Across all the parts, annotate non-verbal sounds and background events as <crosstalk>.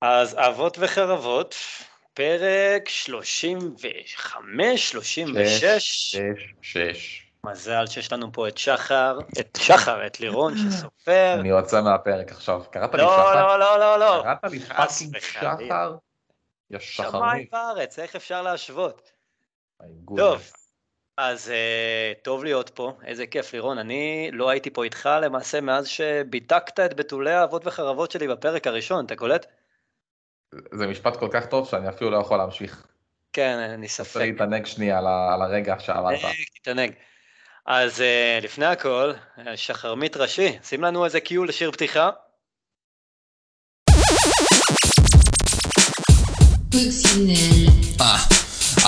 אז אבות וחרבות, פרק 35, 36. שש, שש. מזל שיש לנו פה את שחר, את שחר, את לירון שסופר. אני יוצא מהפרק עכשיו. קראת לי לא, שחר? לא, לא, לא, לא. קראת לי פאקינג וחלילה. שחר? שמיים. בארץ, איך אפשר להשוות? טוב. אז uh, טוב להיות פה, איזה כיף לירון, אני לא הייתי פה איתך למעשה מאז שביטקת את בתולי האבות וחרבות שלי בפרק הראשון, אתה קולט? זה משפט כל כך טוב שאני אפילו לא יכול להמשיך. כן, אין לי רוצה ספק. להתענג שנייה על ה- על הרגע שאמרת. תתענג, תתענג. אז uh, לפני הכל, אה, שחרמית ראשי, שים לנו איזה קיו לשיר פתיחה. אה,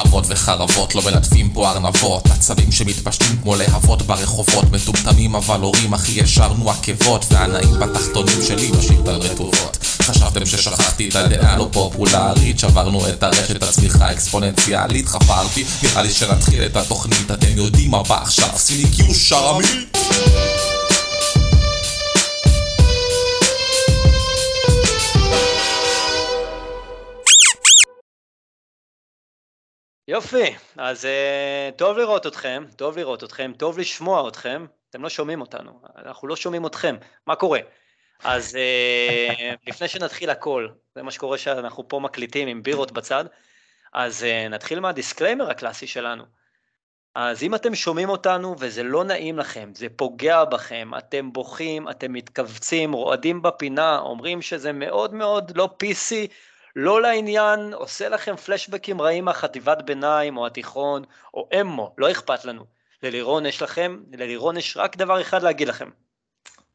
אבות וחרבות לא מנדפים פה ארנבות עצבים שמתפשטים כמו להבות ברחובות מטומטמים אבל הורים הכי ישרנו עקבות והנאים בתחתונים שלי משאיר את הרטובות חשבתם ששכחתי את הדעה לא פופולרית? שברנו את הרשת הצמיחה האקספוננציאלית חפרתי. נראה לי שנתחיל את התוכנית אתם יודעים מה בא עכשיו. שימי קיו שרמי. יופי, אז uh, טוב לראות אתכם, טוב לראות אתכם, טוב לשמוע אתכם, אתם לא שומעים אותנו, אנחנו לא שומעים אתכם, מה קורה? אז uh, לפני שנתחיל הכל, זה מה שקורה שאנחנו פה מקליטים עם בירות בצד, אז uh, נתחיל מה disclaimer הקלאסי שלנו. אז אם אתם שומעים אותנו וזה לא נעים לכם, זה פוגע בכם, אתם בוכים, אתם מתכווצים, רועדים בפינה, אומרים שזה מאוד מאוד לא PC, לא לעניין, עושה לכם פלשבקים רעים מהחטיבת ביניים או התיכון או אמו, לא אכפת לנו. ללירון יש לכם, ללירון יש רק דבר אחד להגיד לכם.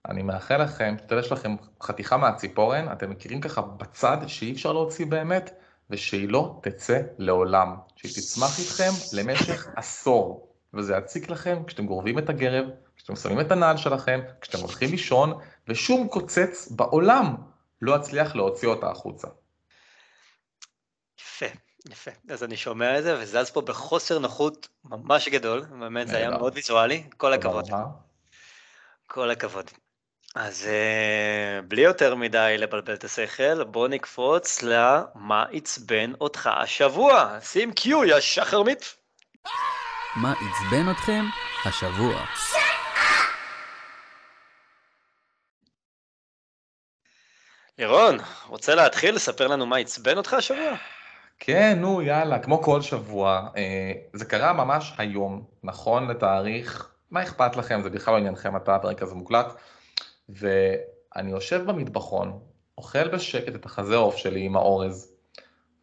אני מאחל לכם, שתדע לכם חתיכה מהציפורן, אתם מכירים ככה בצד שאי אפשר להוציא באמת, ושהיא לא תצא לעולם. שהיא תצמח איתכם למשך עשור. וזה יציק לכם כשאתם גורבים את הגרב, כשאתם שמים את הנעל שלכם, כשאתם הולכים לישון, ושום קוצץ בעולם לא יצליח להוציא אותה החוצה. יפה, יפה. אז אני שומע את זה וזז פה בחוסר נוחות ממש גדול, באמת זה היה. מאוד ויזואלי, כל הכבוד. כל הכבוד. אז uh, בלי יותר מדי לבלבל את השכל, בוא נקפוץ למה עצבן אותך השבוע. שים קיו, יא שחרמית. מה עצבן אתכם השבוע? לירון, רוצה להתחיל לספר לנו מה עצבן אותך השבוע? כן, נו, יאללה, כמו כל שבוע. אה, זה קרה ממש היום, נכון לתאריך, מה אכפת לכם, זה בכלל לא עניינכם מתי הפרק הזה מוקלט. ואני יושב במטבחון, אוכל בשקט את החזה עוף שלי עם האורז,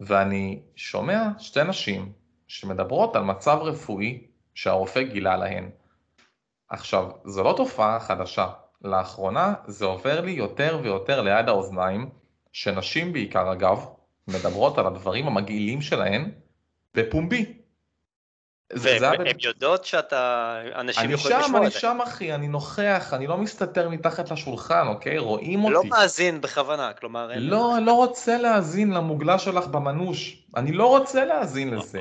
ואני שומע שתי נשים שמדברות על מצב רפואי שהרופא גילה להן. עכשיו, זו לא תופעה חדשה. לאחרונה זה עובר לי יותר ויותר ליד האוזניים, שנשים בעיקר אגב, מדברות על הדברים המגעילים שלהן בפומבי. והן יודעות שאתה, אנשים אני יכולים שם, לשמוע אני את זה. שם אחי, אני נוכח, אני לא מסתתר מתחת לשולחן, אוקיי? רואים לא אותי. מאזין בכוונה, כלומר... לא, אני לא רוצה להאזין למוגלה שלך במנוש. אני לא רוצה להאזין לזה.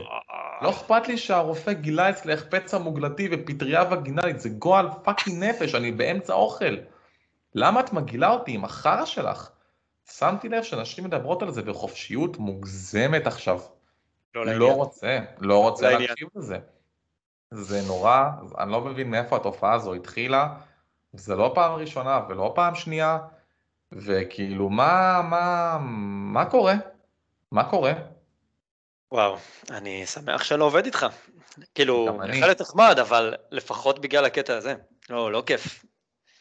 לא אכפת לי שהרופא גילה אצלך פצע מוגלתי ופטריה וגינלית, זה גועל fucking נפש, אני באמצע אוכל. למה את מגעילה אותי עם החרא שלך? שמתי לב שנשים מדברות על זה בחופשיות מוגזמת עכשיו. לא לא. רוצה, לא רוצה. להקשיב לזה. זה נורא, אני לא מבין מאיפה התופעה הזו התחילה, זה לא פעם ראשונה ולא פעם שנייה, וכאילו מה, מה, מה קורה? מה קורה? וואו, אני שמח שאני לא עובד איתך. כאילו. יכול להיות נחמד, אבל לפחות בגלל הקטע הזה. לא, לא כיף.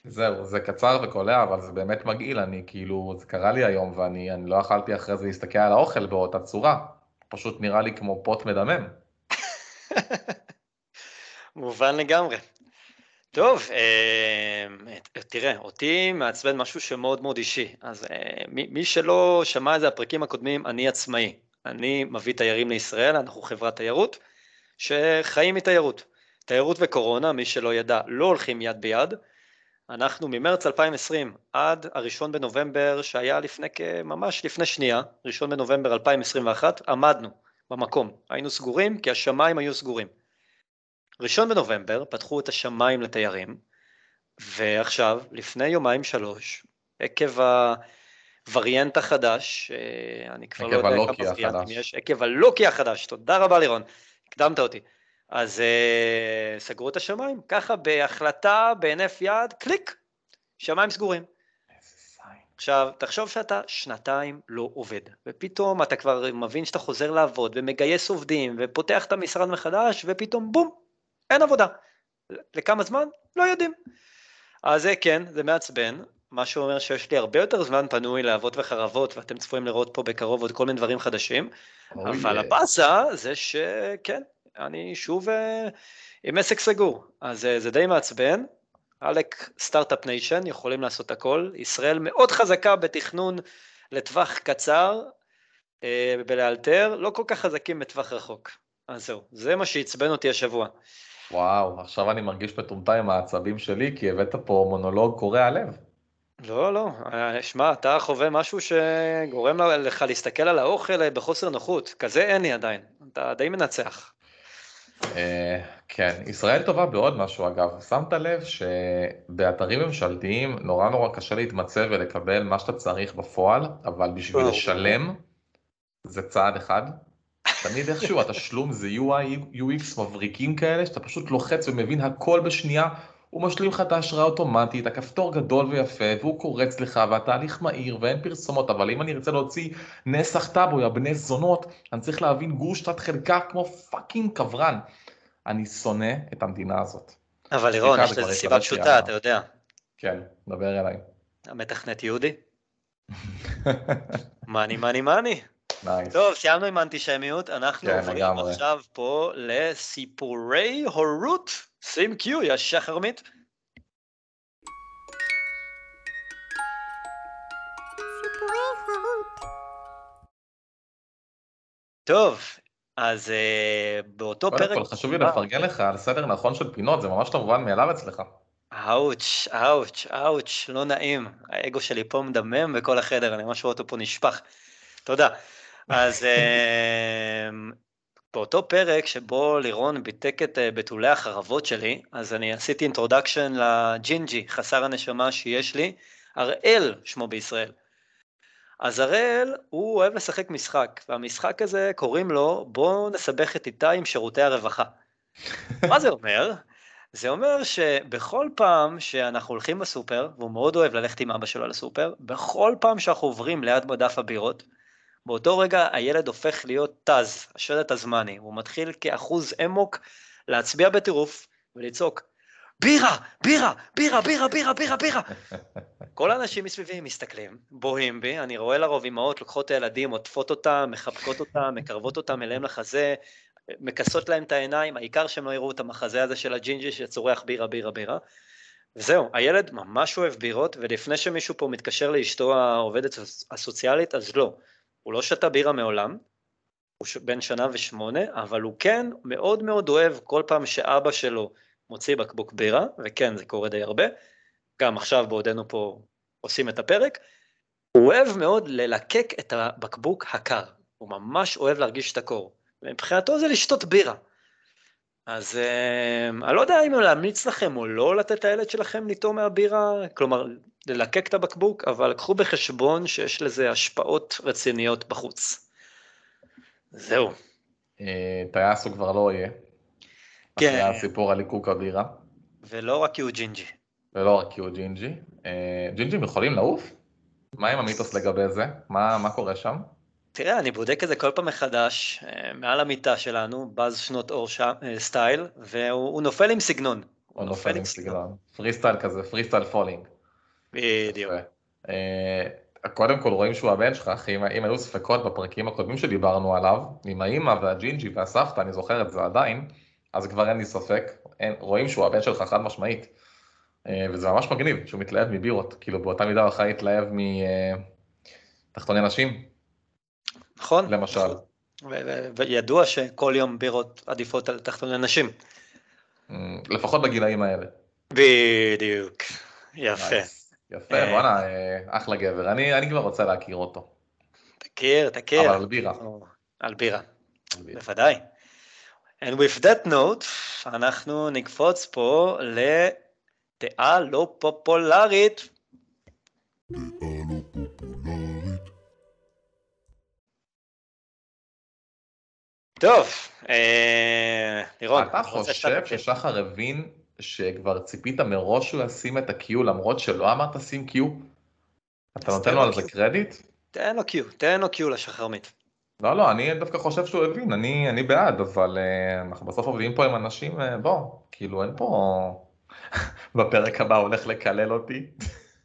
זהו, זה קצר וקולע, אבל זה באמת מגעיל, אני כאילו, זה קרה לי היום ואני אני לא יכלתי אחרי זה להסתכל על האוכל באותה צורה, פשוט נראה לי כמו פוט מדמם. <laughs> מובן לגמרי. טוב, אה, תראה, אותי מעצבן משהו שמאוד מאוד אישי. אז אה, מי שלא שמע את זה הפרקים הקודמים, אני עצמאי. אני מביא תיירים לישראל, אנחנו חברת תיירות שחיים מתיירות. תיירות וקורונה, מי שלא ידע, לא הולכים יד ביד. אנחנו ממרץ 2020 עד הראשון בנובמבר, שהיה לפני, ממש לפני שנייה, ראשון בנובמבר 2021, עמדנו במקום. היינו סגורים כי השמיים היו סגורים. ראשון בנובמבר פתחו את השמיים לתיירים, ועכשיו, לפני יומיים שלוש, עקב הווריאנט החדש, אה, אני כבר לא יודע כמה וריאנטים. יש, עקב הלוקי החדש, תודה רבה לירון, הקדמת אותי. אז אה, סגרו את השמיים, ככה בהחלטה, בהינף יד, קליק, שמיים סגורים. עכשיו, תחשוב שאתה שנתיים לא עובד, ופתאום אתה כבר מבין שאתה חוזר לעבוד, ומגייס עובדים, ופותח את המשרד מחדש, ופתאום בום, אין עבודה. לכמה זמן? לא יודעים. אז זה כן, זה מעצבן, מה שאומר שיש לי הרבה יותר זמן פנוי לאבות וחרבות, ואתם צפויים לראות פה בקרוב עוד כל מיני דברים חדשים, אוי, אבל אה, הבאסה זה שכן, אני שוב אה, עם עסק סגור, אז אה, זה די מעצבן. עלק start-up nation יכולים לעשות הכל, ישראל מאוד חזקה בתכנון לטווח קצר אה, ולאלתר, לא כל כך חזקים בטווח רחוק. אז זהו, זה מה שעצבן אותי השבוע. וואו, עכשיו אני מרגיש מטומטם עם העצבים שלי, כי הבאת פה מונולוג קורע לב. לא, לא, שמע, אתה חווה משהו שגורם לך להסתכל על האוכל בחוסר נוחות, כזה אין לי עדיין, אתה די מנצח. אה, כן, ישראל טובה בעוד משהו אגב, שמת לב שבאתרים ממשלתיים נורא נורא קשה להתמצא ולקבל מה שאתה צריך בפועל, אבל בשביל. לשלם זה צעד אחד. תמיד איכשהו התשלום זה UI, UX מבריקים כאלה, שאתה פשוט לוחץ ומבין הכל בשנייה, הוא משלים לך את ההשראה האוטומטית, הכפתור גדול ויפה, והוא קורץ לך, והתהליך מהיר, ואין פרסומות, אבל אם אני ארצה להוציא נסח טאבו, יא בני זונות, אני צריך להבין גוש תת חלקה כמו fucking קברן. אני שונא את המדינה הזאת. אבל לירון, יש לזה סיבה פשוטה, אתה יודע, כן, דבר אליי. המתכנת יהודי. <laughs> money money money. Nice. טוב, סיימנו עם האנטישמיות, אנחנו כן, עוברים לגמרי. עכשיו פה לסיפורי הורות. שים קיו, יא שחרמית. טוב, אז אה, באותו קודם פרק... כל, חשוב לי לפרגן לך על סדר נכון של פינות, זה ממש לא מובן מאליו אצלך. אאוץ', אאוץ', אאוץ', לא נעים. האגו שלי פה מדמם בכל החדר, אני ממש רואה אותו פה נשפך. תודה. אז אמ, באותו פרק שבו לירון ביתק את אה, בתולי החרבות שלי, אז אני עשיתי introduction לג'ינג'י, חסר הנשמה שיש לי, הראל שמו בישראל. אז הראל, הוא אוהב לשחק משחק, והמשחק הזה קוראים לו בוא נסבך את איתי עם שירותי הרווחה. מה זה אומר? זה אומר שבכל פעם שאנחנו הולכים בסופר, והוא מאוד אוהב ללכת עם אבא שלו לסופר, בכל פעם שאנחנו עוברים ליד מדף הבירות, באותו רגע הילד הופך להיות טז, השלט הזמני, הוא מתחיל כאחוז אמוק להצביע בטירוף ולצעוק, בירה, בירה, בירה, בירה, בירה, בירה, בירה. <laughs> כל האנשים מסביבי מסתכלים, בוהים בי, אני רואה לרוב אמהות לוקחות את הילדים, עוטפות אותם, מחבקות אותם, מקרבות אותם אליהם לחזה, מכסות להם את העיניים, העיקר שהם לא יראו את המחזה הזה של הג'ינג'י שצורח בירה, בירה, בירה. וזהו, הילד ממש אוהב בירות, ולפני שמישהו פה מתקשר לאשתו העובדת הסוציאלית, אז לא. הוא לא שתה בירה מעולם, הוא בן שנה ושמונה, אבל הוא כן מאוד מאוד אוהב כל פעם שאבא שלו מוציא בקבוק בירה, וכן, זה קורה די הרבה, גם עכשיו בעודנו פה עושים את הפרק, הוא אוהב מאוד ללקק את הבקבוק הקר, הוא ממש אוהב להרגיש את הקור, ומבחינתו זה לשתות בירה. אז אה, אני לא יודע אם להמליץ לכם או לא לתת לילד שלכם לטעום מהבירה, כלומר ללקק את הבקבוק, אבל קחו בחשבון שיש לזה השפעות רציניות בחוץ. זהו. אה, טייס הוא כבר לא יהיה. כן. אחרי הסיפור על ליקוק הבירה, ולא רק כי הוא ג'ינג'י. ולא רק כי הוא ג'ינג'י. אה, ג'ינג'ים יכולים לעוף? מה עם המיתוס לגבי זה? מה מה קורה שם? תראה, אני בודק את זה כל פעם מחדש, אה, מעל המיטה שלנו, באז שנות אור שם, אה, style, והוא הוא נופל עם סגנון. הוא נופל עם סגנון. free style כזה, free style falling. בדיוק. אה, קודם כל רואים שהוא הבן שלך, אחי, אם אם היו ספקות בפרקים הקודמים שדיברנו עליו, עם האימא והג'ינג'י והסבתא, אני זוכר את זה עדיין, אז כבר אין לי ספק, אין, רואים שהוא הבן שלך חד משמעית. וזה ממש מגניב שהוא מתלהב מבירות, כאילו באותה מידה הוא יכול להתלהב מתחתוני נשים, נכון? למשל. וידוע שכל יום בירות עדיפות על תחתוני נשים. אה, לפחות בגילאים האלה. בדיוק. יפה. יפה, אה. וואלה, אה, אחלה גבר, אני אני כבר רוצה להכיר אותו. תכיר, תכיר. אבל על בירה. על בירה. בוודאי. And with that note, אנחנו נקפוץ פה לדעה לא פופולרית. טוב, אה, לירון. אתה חושב ששחר הבין שכבר ציפית מראש ישים את ה-Q למרות שלא אמרת שים Q? אתה נותן תן לו על זה Q. קרדיט? תן לו קיו, תן לו קיו לשחרמית. לא, לא, אני דווקא חושב שהוא הבין, אני, אני בעד, אבל uh, אנחנו בסוף עובדים פה עם אנשים, uh, בוא, כאילו אין פה... <laughs> בפרק הבא הולך לקלל אותי.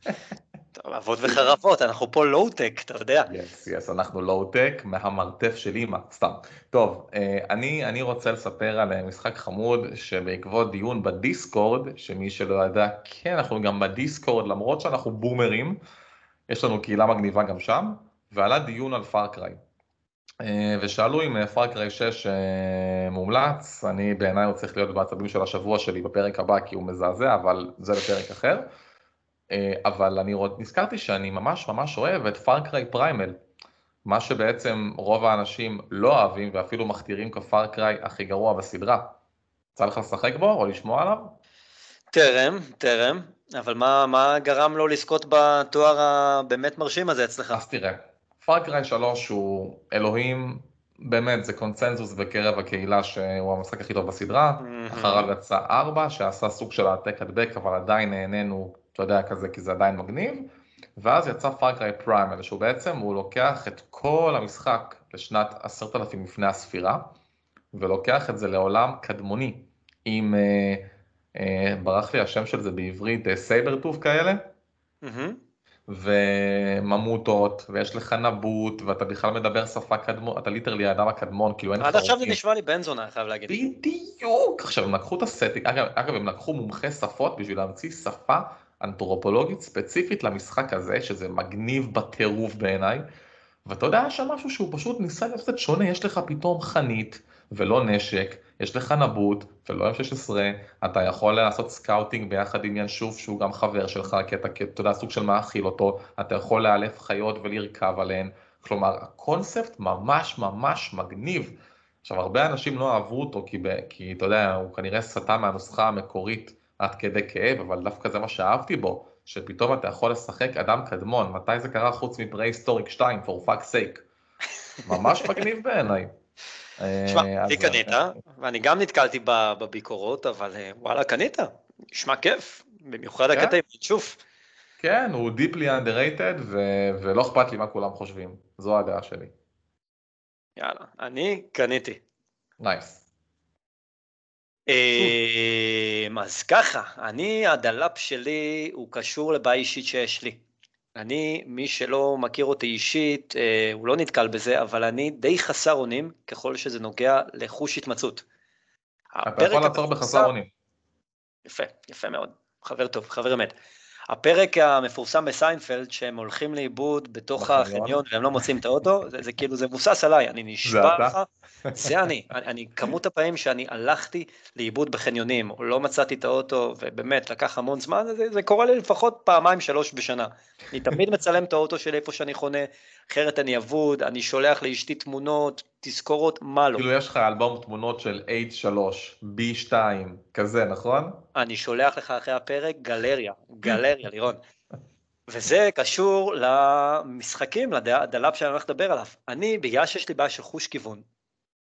<laughs> אבות וחרבות, אנחנו פה לואו-טק, אתה יודע. yes, yes, אנחנו לואו-טק מהמרתף של אימא, סתם. טוב, אה, אני, אני רוצה לספר על אה, משחק חמוד שבעקבות דיון ב Discord, שמי שלא ידע, כן, אנחנו גם ב Discord, למרות שאנחנו בומרים, יש לנו קהילה מגניבה גם שם, ועלה דיון על Far Cry. אה, ושאלו אם Far Cry 6 אה, מומלץ, אני בעיניי הוא צריך להיות בעצבים של השבוע שלי בפרק הבא כי הוא מזעזע, אבל זה לפרק אחר. אה, אבל אני נזכרתי שאני ממש ממש אוהב את Far Cry Primal, מה שבעצם רוב האנשים לא אוהבים ואפילו מכתירים כ Far Cry הכי גרוע בסדרה. יצא לך לשחק בו או לשמוע עליו? טרם, טרם, אבל מה, מה גרם לו לזכות בתואר הבאמת מרשים הזה אצלך? אז תראה, Far Cry 3 הוא אלוהים, באמת זה קונצנזוס בקרב הקהילה שהוא המשחק הכי טוב בסדרה, מהמם. אחריו יצא 4 שעשה סוג של העתק הדבק אבל עדיין נהנינו, אתה יודע, כזה כי זה עדיין מגניב, ואז יצא Far Cry Primal שהוא בעצם, הוא לוקח את כל המשחק לשנת 10,000 לפני הספירה, ולוקח את זה לעולם קדמוני, עם, אה, אה, ברח לי השם של זה בעברית, אה, sabertooth כאלה, מהמם. וממוטות, ויש לך נבוט, ואתה בכלל מדבר שפה קדמון, אתה literally האדם הקדמון, כאילו אין לך עד עכשיו זה. נשמע לי בן זונה, חייב להגיד. בדיוק! עכשיו הם לקחו את ה setting, אגב, אגב הם לקחו מומחה שפות בשביל להמציא שפה אנתרופולוגית ספציפית למשחק הזה, שזה מגניב בטירוף בעיניי, ואתה יודע, היה שם משהו שהוא פשוט ניסה להיות קצת שונה, יש לך פתאום חנית ולא נשק, יש לך נבוט ולא M16, אתה יכול לעשות scouting ביחד עם ינשוף שהוא גם חבר שלך, כי אתה, אתה יודע, סוג של מאכיל אותו, אתה יכול לאלף חיות ולרכב עליהן, כלומר הקונספט ממש ממש מגניב. עכשיו הרבה אנשים לא אהבו אותו כי, כי אתה יודע, הוא כנראה סטה מהנוסחה המקורית עד כדי כאב, אבל דווקא זה מה שאהבתי בו, שפתאום אתה יכול לשחק אדם קדמון, מתי זה קרה חוץ מפרה-היסטוריק 2, for fuck's sake. ממש <laughs> מגניב בעיניי. שמע, אה, אותי אז- קנית, ואני גם נתקלתי בביקורות, אבל אה, וואלה, קנית. נשמע כיף, במיוחד כן. הקטע עם שוף. כן, הוא deeply underrated ולא אכפת לי מה כולם חושבים, זו הדעה שלי. יאללה, אני קניתי. nice. אה, אז ככה, אני, הדלאפ שלי הוא קשור לבעיה אישית שיש לי. אני, מי שלא מכיר אותי אישית, אה, הוא לא נתקל בזה, אבל אני די חסר אונים ככל שזה נוגע לחוש התמצאות. אתה יכול לעצור בחסר אונים. יפה, יפה מאוד. חבר טוב, חבר אמת. הפרק המפורסם בסיינפלד, שהם הולכים לאיבוד בתוך בחניון. החניון והם לא מוצאים את האוטו, זה, זה כאילו, זה מבוסס עליי, אני נשבע? לך, זה אני. אני, אני, כמות הפעמים שאני הלכתי לאיבוד בחניונים, לא מצאתי את האוטו, ובאמת, לקח המון זמן, זה, זה קורה לי לפחות פעמיים, שלוש בשנה. אני תמיד מצלם את האוטו שלי איפה שאני חונה, אחרת אני אבוד, אני שולח לאשתי תמונות, תזכורות, מה לא. כאילו יש לך אלבום תמונות של H3, B2, כזה, נכון? אני שולח לך אחרי הפרק גלריה, <laughs> גלריה, לירון. וזה קשור למשחקים, לדלאפ שאני הולך לדבר עליו. אני, בגלל שיש לי בעיה של חוש כיוון,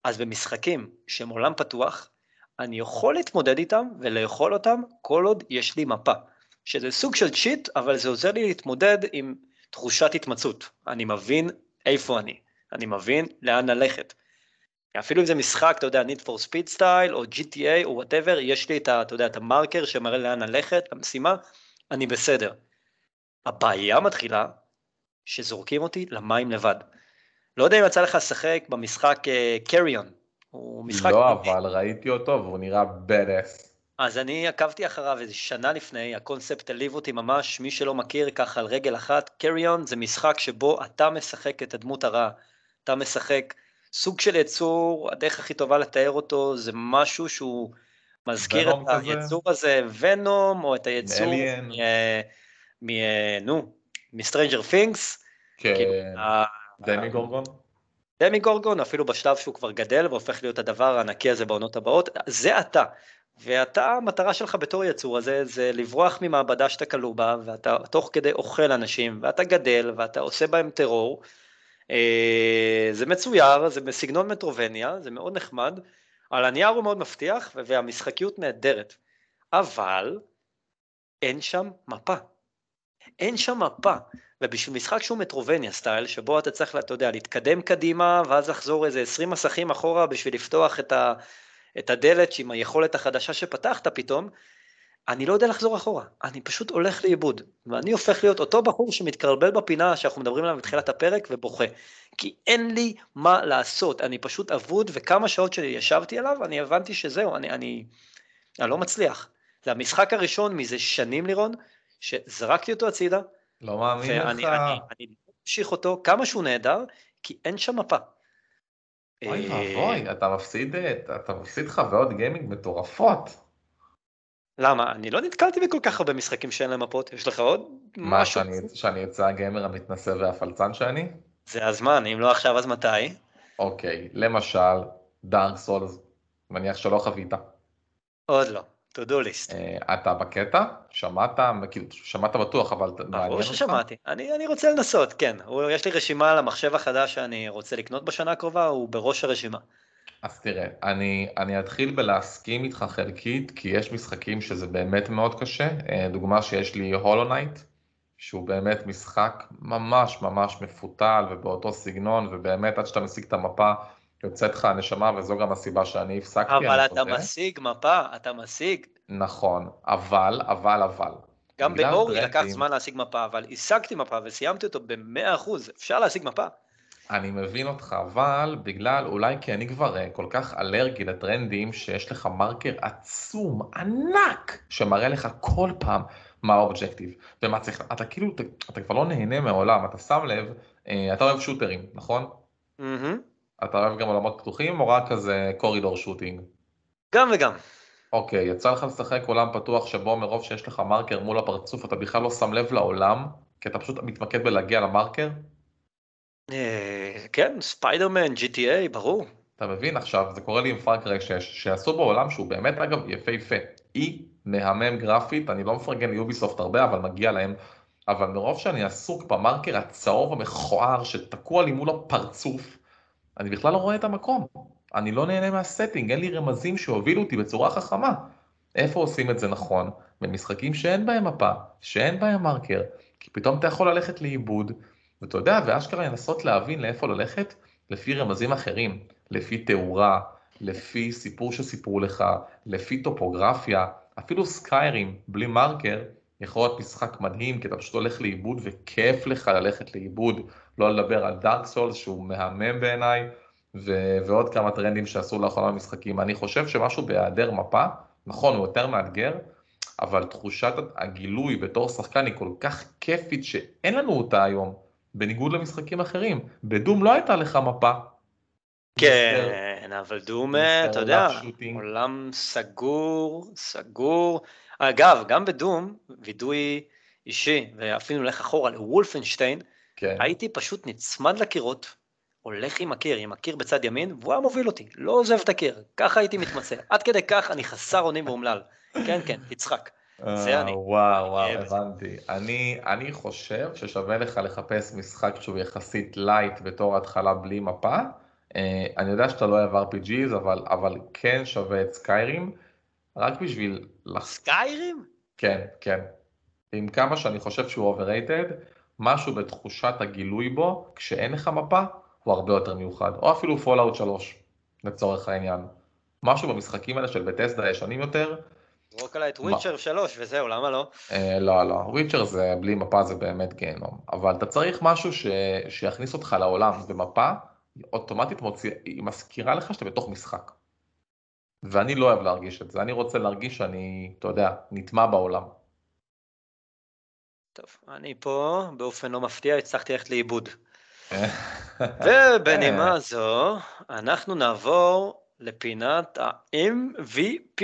אז במשחקים שהם עולם פתוח, אני יכול להתמודד איתם ולאכול אותם כל עוד יש לי מפה. שזה סוג של צ'יט, אבל זה עוזר לי להתמודד עם תחושת התמצאות. אני מבין איפה אני, אני מבין לאן ללכת. אפילו אם זה משחק, אתה יודע, Need for Speed Style, או GTA, או whatever, יש לי את, ה, אתה יודע, את המרקר שמראה לאן ללכת, למשימה, אני בסדר. הבעיה מתחילה שזורקים אותי למים לבד. לא יודע אם יצא לך לשחק במשחק קריון. הוא משחק... לא, אבל ראיתי אותו והוא נראה badass. אז אני עקבתי אחריו איזה שנה לפני, הקונספט העליב אותי ממש, מי שלא מכיר ככה על רגל אחת, קריון זה משחק שבו אתה משחק את הדמות הרעה, אתה משחק סוג של יצור, הדרך הכי טובה לתאר אותו זה משהו שהוא מזכיר את כזה? היצור הזה, ונום, או את היצור. מ- מ... נו, מ Stranger Things, כאילו, Demogorgon? Demogorgon, אפילו בשלב שהוא כבר גדל והופך להיות הדבר הענקי הזה בעונות הבאות, זה אתה. ואתה, המטרה שלך בתור יצור הזה, זה לברוח ממעבדה שאתה כלוא בה, ואתה תוך כדי אוכל אנשים, ואתה גדל, ואתה עושה בהם טרור, אה, זה מצויר, זה בסגנון Metroidvania, זה מאוד נחמד, על הנייר הוא מאוד מבטיח, והמשחקיות נהדרת. אבל אין שם מפה. אין שם מפה. ובשביל משחק שהוא מטרובניה סטייל, שבו אתה צריך, אתה יודע, להתקדם קדימה, ואז לחזור איזה 20 מסכים אחורה בשביל לפתוח את, ה, את הדלת עם היכולת החדשה שפתחת פתאום, אני לא יודע לחזור אחורה, אני פשוט הולך לאיבוד, ואני הופך להיות אותו בחור שמתקרבל בפינה שאנחנו מדברים עליו בתחילת הפרק ובוכה, כי אין לי מה לעשות, אני פשוט אבוד, וכמה שעות שישבתי עליו, אני הבנתי שזהו, אני, אני, אני לא מצליח. זה המשחק הראשון מזה שנים לירון, שזרקתי אותו הצידה, לא מאמין ואני לך. אני, אני ממשיך אותו כמה שהוא נהדר, כי אין שם מפה. אוי אה, ואבוי, אתה מפסיד, אתה מפסיד חוויות גיימינג מטורפות. למה? אני לא נתקלתי בכל כך הרבה משחקים שאין להם מפות, יש לך עוד מה, משהו? שאני, שאני אצא הגיימר המתנשא והפלצן שאני? זה הזמן, אם לא עכשיו אז מתי? אוקיי, למשל, Dark Souls, מניח שלא חווית. עוד לא, to do list. אה, אתה בקטע? שמעת? כאילו, שמעת בטוח, אבל ברור? ששמעתי, אני, אני רוצה לנסות, כן. הוא, יש לי רשימה על המחשב החדש שאני רוצה לקנות בשנה הקרובה, הוא בראש הרשימה. אז תראה, אני, אני אתחיל בלהסכים איתך חלקית, כי יש משחקים שזה באמת מאוד קשה. אה, דוגמה שיש לי Hollow Knight, שהוא באמת משחק ממש ממש מפותל ובאותו סגנון, ובאמת עד שאתה משיג את המפה יוצאת לך הנשמה, וזו גם הסיבה שאני הפסקתי, אבל אתה חוזר. משיג מפה, אתה משיג. נכון, אבל, אבל, אבל. גם ב Ori לקח טרנדים- זמן להשיג מפה, אבל השגתי מפה וסיימתי אותו ב-100%, אפשר להשיג מפה. אני מבין אותך, אבל בגלל, אולי כי אני כבר אה, כל כך אלרגי לטרנדים, שיש לך מרקר עצום, ענק, שמראה לך כל פעם מה ה objective, ומה צריך, אתה כאילו, אתה, אתה כבר לא נהנה מהעולם, אתה שם לב, אה, אתה אוהב shooters, נכון? מהמם. אתה אוהב גם עולמות פתוחים, או רק כזה corridor shooting? גם וגם. אוקיי, יצא לך לשחק עולם פתוח שבו מרוב שיש לך מרקר מול הפרצוף, אתה בכלל לא שם לב לעולם, כי אתה פשוט מתמקד בלהגיע למרקר? אה, כן, Spider-Man, GTA, ברור. אתה מבין עכשיו, זה קורה לי עם Far Cry 6, שעשו בעולם שהוא באמת אגב יפהפה. אי מהמם גרפית, אני לא מפרגן ל Ubisoft הרבה, אבל מגיע להם. אבל מרוב שאני עסוק במרקר הצהוב המכוער שתקוע לי מול הפרצוף, אני בכלל לא רואה את המקום. אני לא נהנה מהסטינג, אין לי רמזים שהובילו אותי בצורה חכמה. איפה עושים את זה נכון? במשחקים שאין בהם מפה, שאין בהם מרקר, כי פתאום אתה יכול ללכת לאיבוד, ואתה יודע, ואשכרה לנסות להבין לאיפה ללכת, לפי רמזים אחרים, לפי תאורה, לפי סיפור שסיפרו לך, לפי טופוגרפיה, אפילו סקיירים בלי מרקר יכול להיות משחק מדהים, כי אתה פשוט הולך לאיבוד וכיף לך ללכת לאיבוד, לא לדבר על דארק סולס שהוא מהמם בעיניי, ו- ועוד כמה טרנדים שעשו לאחרונה במשחקים. אני חושב שמשהו בהיעדר מפה, נכון, הוא יותר מאתגר, אבל תחושת הגילוי בתור שחקן היא כל כך כיפית שאין לנו אותה היום, בניגוד למשחקים אחרים. בדום לא הייתה לך מפה. כן, אבל Doom, אתה יודע. עולם סגור, סגור. אגב, גם ב Doom, וידוי אישי, ואפילו נלך אחורה ל Wolfenstein, כן. הייתי פשוט נצמד לקירות, הולך עם הקיר, עם הקיר בצד ימין, והוא היה מוביל אותי, לא עוזב את הקיר, ככה הייתי מתמצא. עד כדי כך אני חסר אונים ואומלל. כן, כן, תצחק. זה אה, אני. וואו, וואו, בזה. הבנתי. אני, אני חושב ששווה לך לחפש משחק שהוא יחסית light בתור התחלה בלי מפה. אה, אני יודע שאתה לא אוהב RPGs, אבל, אבל כן שווה את Skyrim, רק בשביל... Skyrim? כן, כן. עם כמה שאני חושב שהוא overrated, משהו בתחושת הגילוי בו, כשאין לך מפה, הוא הרבה יותר מיוחד. או אפילו Fallout 3, לצורך העניין. משהו במשחקים האלה של Bethesda הישנים יותר, זרוק עליי את? Witcher 3 וזהו, למה לא? אה, לא, לא, Witcher זה בלי מפה זה באמת גיהנום, אבל אתה צריך משהו ש... שיכניס אותך לעולם, ומפה אוטומטית מוציא... היא מזכירה לך שאתה בתוך משחק. ואני לא אוהב להרגיש את זה, אני רוצה להרגיש שאני, אתה יודע, נטמע בעולם. טוב, אני פה, באופן לא מפתיע, הצלחתי ללכת לאיבוד. <laughs> ובנימה זו, אנחנו נעבור לפינת ה-MVP.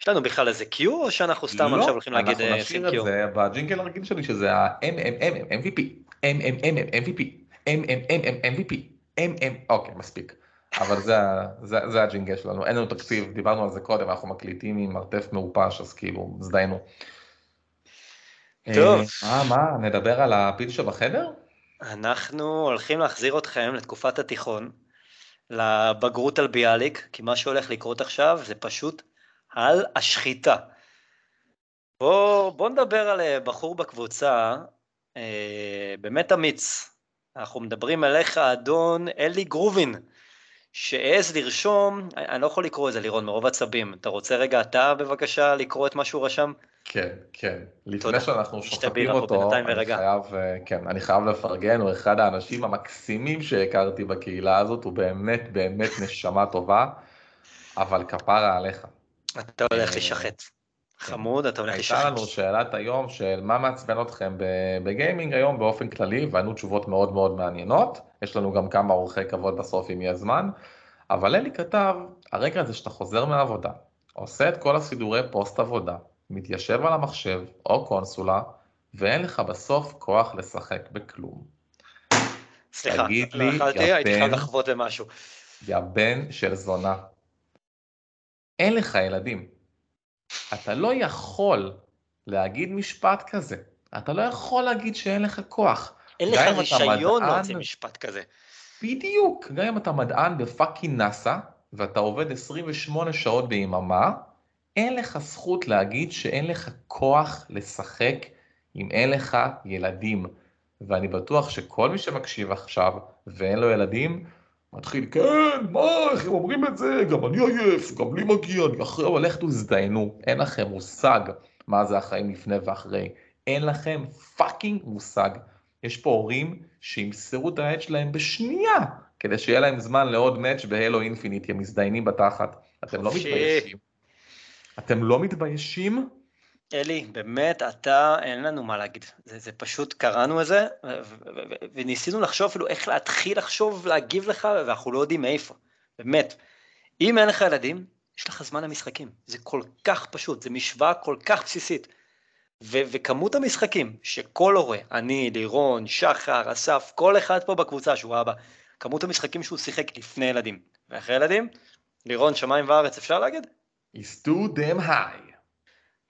יש לנו בכלל איזה Q, או שאנחנו סתם לא, עכשיו הולכים להגיד אנחנו אה, נשאיר שים את Q? זה בג'ינגל הרגיל שלי, שזה ה-MMM, MVP, MMM, MVP, MMM, MVP, MM, אוקיי, מספיק. אבל זה, זה, זה הג'ינגל שלנו, אין לנו תקציב, דיברנו על זה קודם, אנחנו מקליטים עם מרתף מעופש, אז כאילו, הזדיינו. טוב. אה, מה, מה, נדבר על הפיל שבחדר? אנחנו הולכים להחזיר אתכם לתקופת התיכון, לבגרות על ביאליק, כי מה שהולך לקרות עכשיו זה פשוט על השחיטה. בוא, בוא נדבר על אה, בחור בקבוצה, אה, באמת אמיץ. אנחנו מדברים עליך, אדון אלי גרובין, שהעז לרשום, אני לא יכול לקרוא את זה, לירון, מרוב עצבים. אתה רוצה רגע אתה בבקשה לקרוא את מה שהוא רשם? כן, כן. לפני. שאנחנו שוחטים פה אותו, אני. חייב, אה, כן, אני חייב לפרגן, הוא אחד האנשים המקסימים שהכרתי בקהילה הזאת, הוא באמת באמת נשמה טובה, אבל כפרה עליך. אתה הולך אה, להישחט. חמוד, אתה הולך הייתה להישחט. לנו שאלת היום של מה מעצבן אתכם בגיימינג היום באופן כללי, וענו תשובות מאוד מאוד מעניינות. יש לנו גם כמה אורחי כבוד בסוף אם יהיה זמן. אבל אלי כתב, הרגע הזה שאתה חוזר מהעבודה, עושה את כל הסידורי פוסט עבודה, מתיישב על המחשב או קונסולה, ואין לך בסוף כוח לשחק בכלום. סליחה, תגיד לא לי, יכלתי, הייתי. חייב לחוות במשהו. יא בן של זונה. אין לך ילדים. אתה לא יכול להגיד משפט כזה. אתה לא יכול להגיד שאין לך כוח. אין לך רישיון מדען- להוציא משפט כזה. בדיוק, גם אם אתה מדען בפאקינג נאסא, ואתה עובד 28 שעות ביממה, אין לך זכות להגיד שאין לך כוח לשחק אם אין לך ילדים. ואני בטוח שכל מי שמקשיב עכשיו ואין לו ילדים, מתחיל, כן, מה, איך הם אומרים את זה, גם אני עייף, גם לי מגיע, אני אחרי, אבל לכו תזדיינו, אין לכם מושג מה זה החיים לפני ואחרי, אין לכם fucking מושג. יש פה הורים שימסרו את העט שלהם בשנייה, כדי שיהיה להם זמן לעוד match ב Halo Infinite, הם מזדיינים בתחת. אתם לא. מתביישים? אתם לא מתביישים? אלי, באמת, אתה, אין לנו מה להגיד. זה, זה פשוט, קראנו את זה, וניסינו לחשוב אפילו איך להתחיל לחשוב, להגיב לך, ואנחנו לא יודעים מאיפה. באמת. אם אין לך ילדים, יש לך זמן למשחקים. זה כל כך פשוט, זו משוואה כל כך בסיסית. ו- וכמות המשחקים שכל הורה, אני, לירון, שחר, אסף, כל אחד פה בקבוצה שהוא אבא, כמות המשחקים שהוא שיחק לפני ילדים ואחרי ילדים, לירון, שמיים וארץ, אפשר להגיד? is too damn high.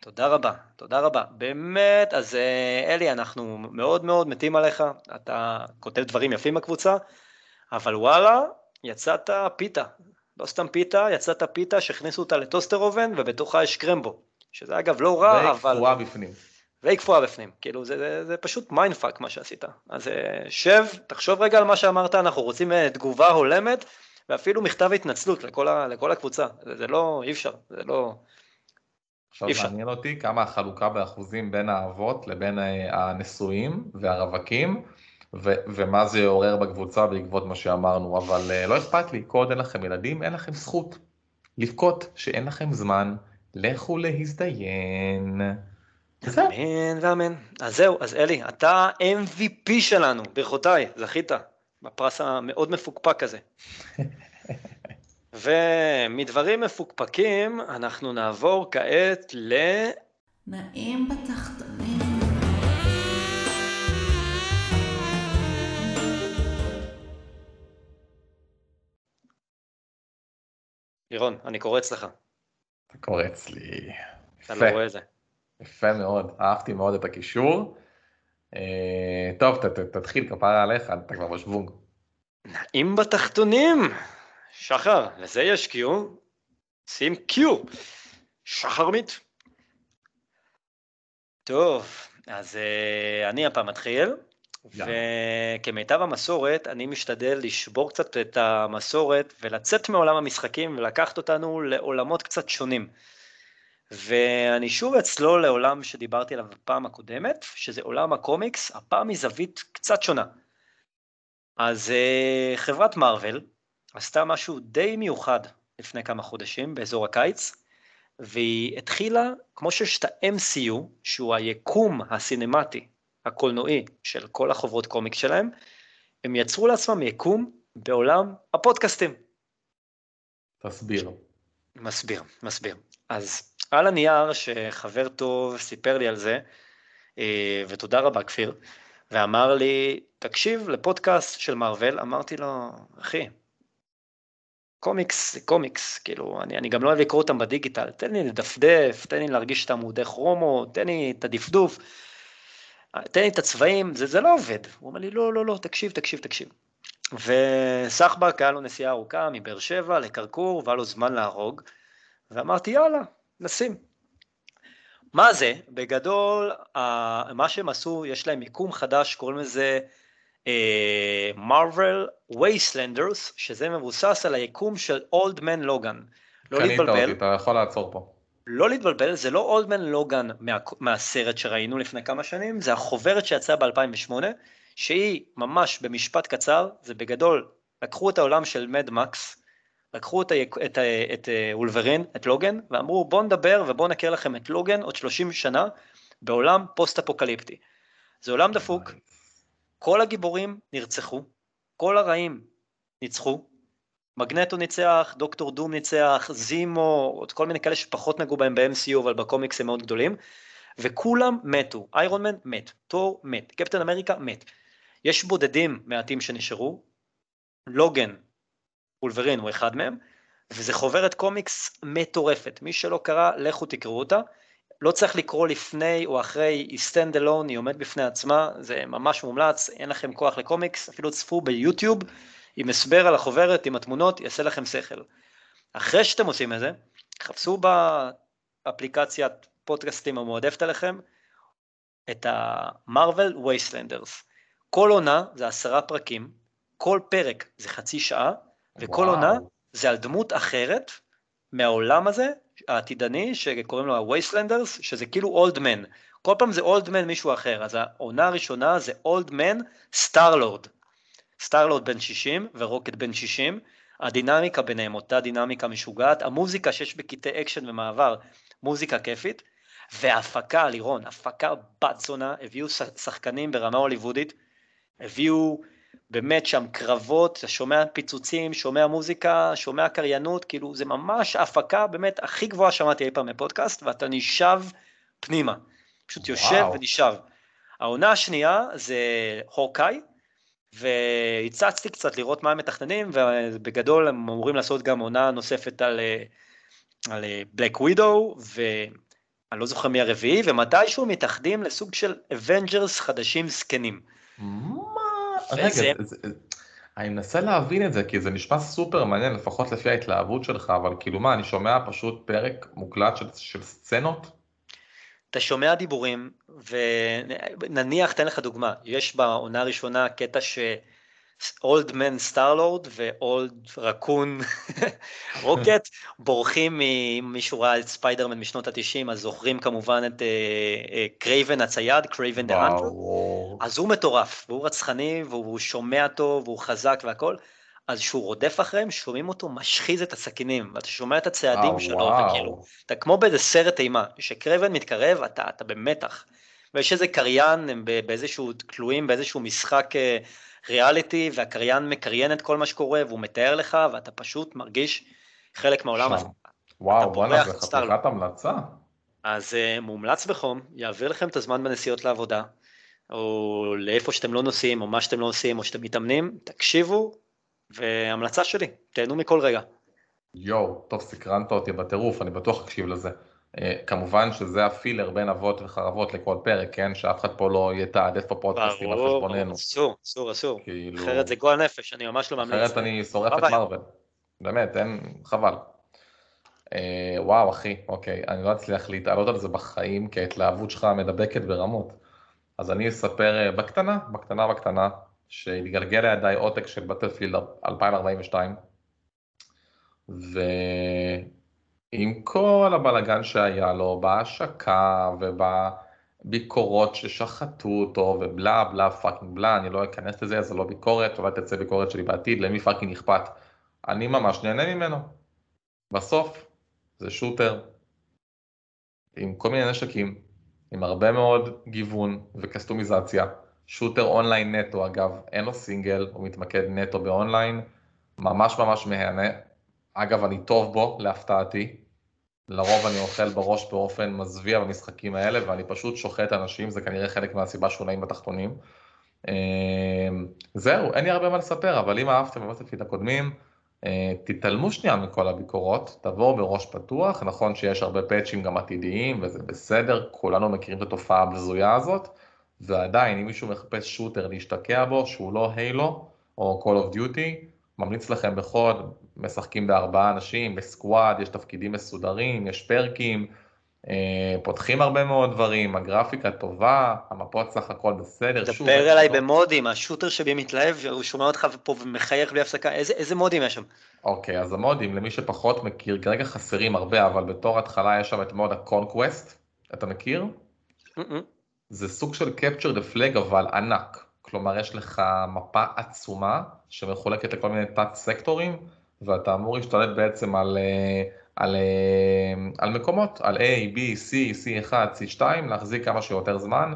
תודה רבה, תודה רבה. באמת, אז אה, אלי, אנחנו מאוד מאוד מתים עליך, אתה כותב דברים יפים בקבוצה, אבל וואלה, יצאת פיתה. לא סתם פיתה, יצאת פיתה שהכניסו אותה לטוסטר אובן, ובתוכה יש קרמבו. שזה אגב לא רע, אבל... וקפואה בפנים. והיא קפואה בפנים. כאילו, זה, זה, זה פשוט mindfuck מה שעשית. אז אה, שב, תחשוב רגע על מה שאמרת, אנחנו רוצים אה, תגובה הולמת, ואפילו מכתב התנצלות לכל, ה, לכל הקבוצה. זה, זה לא, אי אפשר, זה לא... עכשיו אפשר. מעניין אותי כמה החלוקה באחוזים בין האבות לבין אה, הנשואים והרווקים, ו- ומה זה יעורר בקבוצה בעקבות מה שאמרנו, אבל אה, לא אכפת לי, כל עוד אין לכם ילדים, אין לכם זכות לבכות שאין לכם זמן, לכו להזדיין. אמן ואמן. אז זהו, אז אלי, אתה MVP שלנו, ברכותיי, זכית בפרס המאוד מפוקפק הזה. <laughs> ומדברים מפוקפקים, אנחנו נעבור כעת ל... נעים בתחתונים. לירון, אני קורץ לך, אתה קורץ לי. אתה יפה, לא רואה את זה. יפה מאוד, אהבתי מאוד את הקישור. אה, טוב, ת- ת- תתחיל, כפרה עליך, אתה כבר בשוונג. נעים בתחתונים! שחר, לזה יש קיו. שים קיו. שחרמית. טוב, אז uh, אני הפעם מתחיל, יאללה. וכמיטב המסורת, אני משתדל לשבור קצת את המסורת ולצאת מעולם המשחקים ולקחת אותנו לעולמות קצת שונים. ואני שוב אצלול לעולם שדיברתי עליו בפעם הקודמת, שזה עולם הקומיקס, הפעם מזווית קצת שונה. אז uh, חברת מארוול עשתה משהו די מיוחד לפני כמה חודשים, באזור הקיץ, והיא התחילה, כמו שיש את ה-MCU, שהוא היקום הסינמטי, הקולנועי של כל החוברות קומיקס שלהם, הם יצרו לעצמם יקום בעולם הפודקאסטים. תסביר. מסביר, מסביר. אז על הנייר שחבר טוב סיפר לי על זה, אה, ותודה רבה כפיר, ואמר לי, תקשיב לפודקאסט של מארוול, אמרתי לו, אחי, קומיקס זה קומיקס, כאילו, אני, אני גם לא אוהב לקרוא אותם בדיגיטל, תן לי לדפדף, תן לי להרגיש את עמודי כרומו, תן לי את הדפדוף. תן לי את הצבעים, זה, זה לא עובד. הוא אומר לי, לא, לא, לא, תקשיב, תקשיב, תקשיב. וסחבק היה לו נסיעה ארוכה מבאר שבע לכרכור, והיה לו זמן להרוג, ואמרתי, יאללה, נשים. מה זה? בגדול, מה שהם עשו, יש להם מיקום חדש, קוראים לזה מרוויל uh, וייסלנדרס, שזה מבוסס על היקום של אולד מן לוגן. לא להתבלבל. קנית אותי, אתה יכול לעצור פה. לא להתבלבל, זה לא אולדמן לוגן מה, מהסרט שראינו לפני כמה שנים, זה החוברת שיצאה ב-2008, שהיא ממש במשפט קצר, זה בגדול, לקחו את העולם של Mad Max, לקחו את, את, את, את וולברין, את לוגן, ואמרו בואו נדבר ובואו נכיר לכם את לוגן עוד 30 שנה בעולם פוסט-אפוקליפטי. זה עולם דפוק, כל הגיבורים נרצחו, כל הרעים ניצחו, מגנטו ניצח, דוקטור דום ניצח, זימו, עוד כל מיני כאלה שפחות נגעו בהם ב-MCU, אבל בקומיקס הם מאוד גדולים, וכולם מתו. איירון מן מת, תור מת, קפטן אמריקה מת. יש בודדים מעטים שנשארו, לוגן, אולברין הוא אחד מהם, וזה חוברת קומיקס מטורפת. מי שלא קרא, לכו תקראו אותה. לא צריך לקרוא לפני או אחרי, היא stand alone, היא עומדת בפני עצמה, זה ממש מומלץ, אין לכם כוח לקומיקס, אפילו צפו ביוטיוב. עם הסבר על החוברת, עם התמונות, יעשה לכם שכל. אחרי שאתם עושים את זה, חפשו באפליקציית פודקאסטים המועדפת עליכם את ה-Marvel Wastelanders. כל עונה זה עשרה פרקים, כל פרק זה חצי שעה, וכל וואו. עונה זה על דמות אחרת מהעולם הזה, העתידני, שקוראים לו ה-Wastelanders, שזה כאילו Old Man. כל פעם זה Old Man מישהו אחר, אז העונה הראשונה זה Old Man סטארלורד. סטארלורד בן 60 ורוקט בן 60, הדינמיקה ביניהם אותה דינמיקה משוגעת, המוזיקה שיש בקטעי אקשן ומעבר, מוזיקה כיפית, והפקה, לירון, הפקה בת זונה, הביאו שחקנים ברמה הוליוודית, הביאו באמת שם קרבות, אתה שומע פיצוצים, שומע מוזיקה, שומע קריינות, כאילו זה ממש הפקה באמת הכי גבוהה שמעתי אי פעם בפודקאסט, ואתה נשאב פנימה, פשוט יושב וואו. ונשאב. העונה השנייה זה הורקאי, והצצתי קצת לראות מה הם מתכננים, ובגדול הם אמורים לעשות גם עונה נוספת על, על Black Widow, ואני לא זוכר מי הרביעי, ומתישהו מתאחדים לסוג של Avengers חדשים זקנים. מה? רגע, זה... אני מנסה להבין את זה, כי זה נשמע סופר מעניין, לפחות לפי ההתלהבות שלך, אבל כאילו מה, אני שומע פשוט פרק מוקלט של, של סצנות? אתה שומע דיבורים, ונניח, תן לך דוגמה, יש בעונה הראשונה קטע ש... Old Man סטארלורד ו Old Raccoon רוקט בורחים ראית את ספיידרמן משנות התשעים אז זוכרים כמובן את קרייבן uh, uh, הצייד Kraven the Hunter אז הוא מטורף והוא רצחני והוא שומע טוב והוא חזק והכל אז כשהוא רודף אחריהם, שומעים אותו משחיז את הסכינים, ואתה שומע את הצעדים oh, שלו, וואו. וכאילו, אתה כמו באיזה סרט אימה, כשקרייבן מתקרב, אתה, אתה במתח. ויש איזה קריין, הם באיזשהו, תלויים באיזשהו משחק אה, ריאליטי, והקריין מקריין את כל מה שקורה, והוא מתאר לך, ואתה פשוט מרגיש חלק מהעולם הזה. וואו, וואלה, זה חתיכת המלצה. אז uh, מומלץ בחום, יעביר לכם את הזמן בנסיעות לעבודה, או לאיפה שאתם לא נוסעים, או מה שאתם לא עושים, או שאתם מתאמנים, תקשיבו, והמלצה שלי, תהנו מכל רגע. יואו, טוב, סקרנת אותי בטירוף, אני בטוח אקשיב לזה. Uh, כמובן שזה הפילר בין אבות וחרבות לכל פרק, כן? שאף אחד פה לא יתעדף בפודקאסטים על חשבוננו. אסור, אסור, אסור. כאילו... אחרת זה גועל נפש, אני ממש לא מאמין. אחרת אני שורף את מרוויל. באמת, אין, חבל. Uh, וואו, אחי, אוקיי, אני לא אצליח להתעלות על זה בחיים, כי ההתלהבות שלך מדבקת ברמות. אז אני אספר uh, בקטנה, בקטנה, בקטנה, שהתגלגל לידיי עותק של בטלפילד 2042, ועם כל הבלגן שהיה לו בהשקה ובביקורות ששחטו אותו ובלה בלה fucking בלה, אני לא אכנס לזה, זה לא ביקורת, אולי תצא ביקורת שלי בעתיד, למי fucking אכפת. אני ממש נהנה ממנו. בסוף זה shooter עם כל מיני נשקים, עם הרבה מאוד גיוון וקסטומיזציה. shooter אונליין נטו אגב, אין לו סינגל, הוא מתמקד נטו באונליין, ממש ממש מהנה. אגב, אני טוב בו, להפתעתי. לרוב אני אוכל בראש באופן מזוויע במשחקים האלה, ואני פשוט שוחט אנשים, זה כנראה חלק מהסיבה שהוא נעים בתחתונים. אמ, זהו, אין לי הרבה מה לספר, אבל אם אהבתם בבטלפילד הקודמים, תתעלמו שנייה מכל הביקורות, תבואו בראש פתוח, נכון שיש הרבה פאצ'ים גם עתידיים, וזה בסדר, כולנו מכירים את התופעה הבזויה הזאת. ועדיין, אם מישהו מחפש שוטר להשתקע בו, שהוא לא הילו או Call of Duty, ממליץ לכם בחוד, משחקים בארבעה אנשים, בסקוואד, יש תפקידים מסודרים, יש פרקים, אה, פותחים הרבה מאוד דברים, הגרפיקה טובה, המפות סך הכל בסדר. דבר אליי לא- במודים, השוטר שבי מתלהב, הוא שומע אותך פה ומחייך בלי הפסקה, איזה, איזה מודים יש שם? אוקיי, אז המודים, למי שפחות מכיר, כרגע חסרים הרבה, אבל בתור התחלה יש שם את מוד ה-Conquest, אתה מכיר? זה סוג של Capture the Flag אבל ענק. כלומר, יש לך מפה עצומה שמחולקת לכל מיני תת סקטורים, ואתה אמור להשתלט בעצם על, אה, על, אה, על מקומות, על A, B, C, C1, C2, להחזיק כמה שיותר זמן.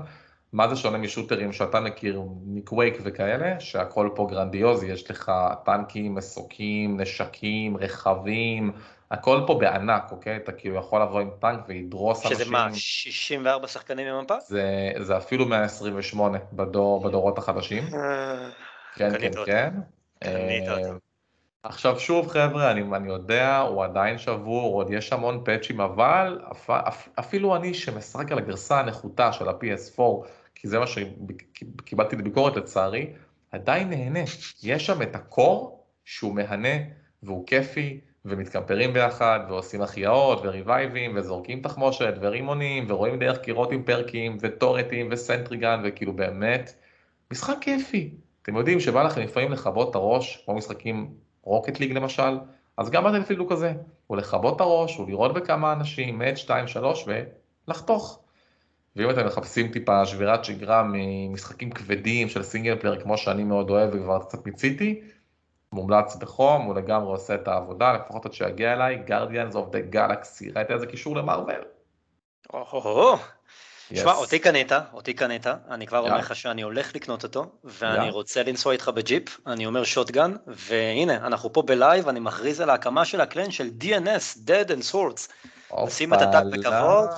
מה זה שונה מ shooterים שאתה מכיר מקווייק וכאלה, שהכל פה גרנדיוזי, יש לך טנקים, מסוקים, נשקים, רכבים, הכל פה בענק, אוקיי? אתה כאילו יכול לבוא עם טנק ולדרוס אנשים. שזה מה, 64 שחקנים במפה? זה, זה אפילו 128 בדור, בדורות החדשים. אה, כן, כן, קנית. כן. קנית אה, אותי. עכשיו שוב חבר'ה, אני, אני יודע, הוא עדיין שבור, עוד יש המון פאצ'ים, אבל אפ, אפ, אפילו אני שמשחק על הגרסה הנחותה של ה-PS4, כי זה מה שקיבלתי לביקורת לצערי, עדיין נהנה. יש שם את הקור שהוא מהנה והוא כיפי, ומתקמפרים ביחד, ועושים החייאות, וריבייבים, וזורקים תחמושת, ורימונים, ורואים דרך קירות עם פרקים, וטורטים, וסנטריגן, וכאילו באמת, משחק כיפי. אתם יודעים שבא לכם לפעמים לכבות את הראש, כמו משחקים Rocket League למשל, אז גם Battlefield הוא כזה, הוא לכבות את הראש, הוא לירות בכמה אנשים, match 2, 3 ולחתוך. ואם אתם מחפשים טיפה שבירת שגרה ממשחקים כבדים של single player כמו שאני מאוד אוהב וכבר קצת מיציתי, מומלץ בחום, הוא לגמרי עושה את העבודה, לפחות עד שיגיע אליי, Guardians of the Galaxy, ראית איזה קישור ל Marvel? או-הו-הו. שמע, Yes. אותי קנית, אותי קנית, אני כבר אומר יאללה. לך שאני הולך לקנות אותו, ואני יאללה. רוצה לנסוע איתך בג'יפ, אני אומר shotgun, והנה, אנחנו פה בלייב, אני מכריז על ההקמה של ה clan של DNS, Dads and Swords. נשים את ה tag בכבוד,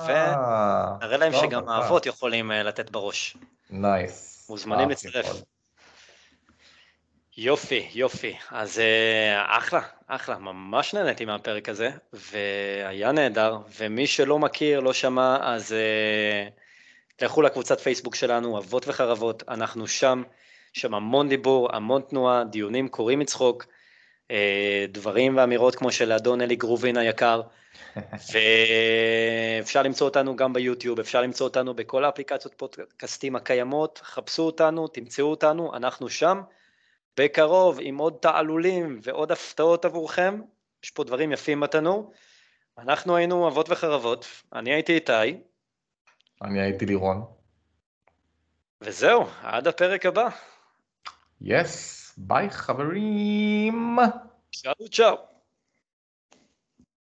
נראה להם שגם. האבות יכולים אה, לתת בראש. nice. מוזמנים להצטרף. יופי, יופי. אז אה, אחלה, אחלה, ממש נהניתי מהפרק הזה, והיה נהדר, ומי שלא מכיר, לא שמע, אז אה, לכו לקבוצת פייסבוק שלנו, אבות וחרבות, אנחנו שם, שם המון דיבור, המון תנועה, דיונים קוראים מצחוק, אה, דברים ואמירות כמו של אדון אלי גרובין היקר, <laughs> ואפשר למצוא אותנו גם ביוטיוב, אפשר למצוא אותנו בכל האפליקציות פודקאסטים הקיימות, חפשו אותנו, תמצאו אותנו, אנחנו שם. בקרוב עם עוד תעלולים ועוד הפתעות עבורכם, יש פה דברים יפים בתנור. אנחנו היינו אבות וחרבות, אני הייתי איתי, אני הייתי לירון. וזהו, עד הפרק הבא. יס, ביי חברים. צ'או צ'או.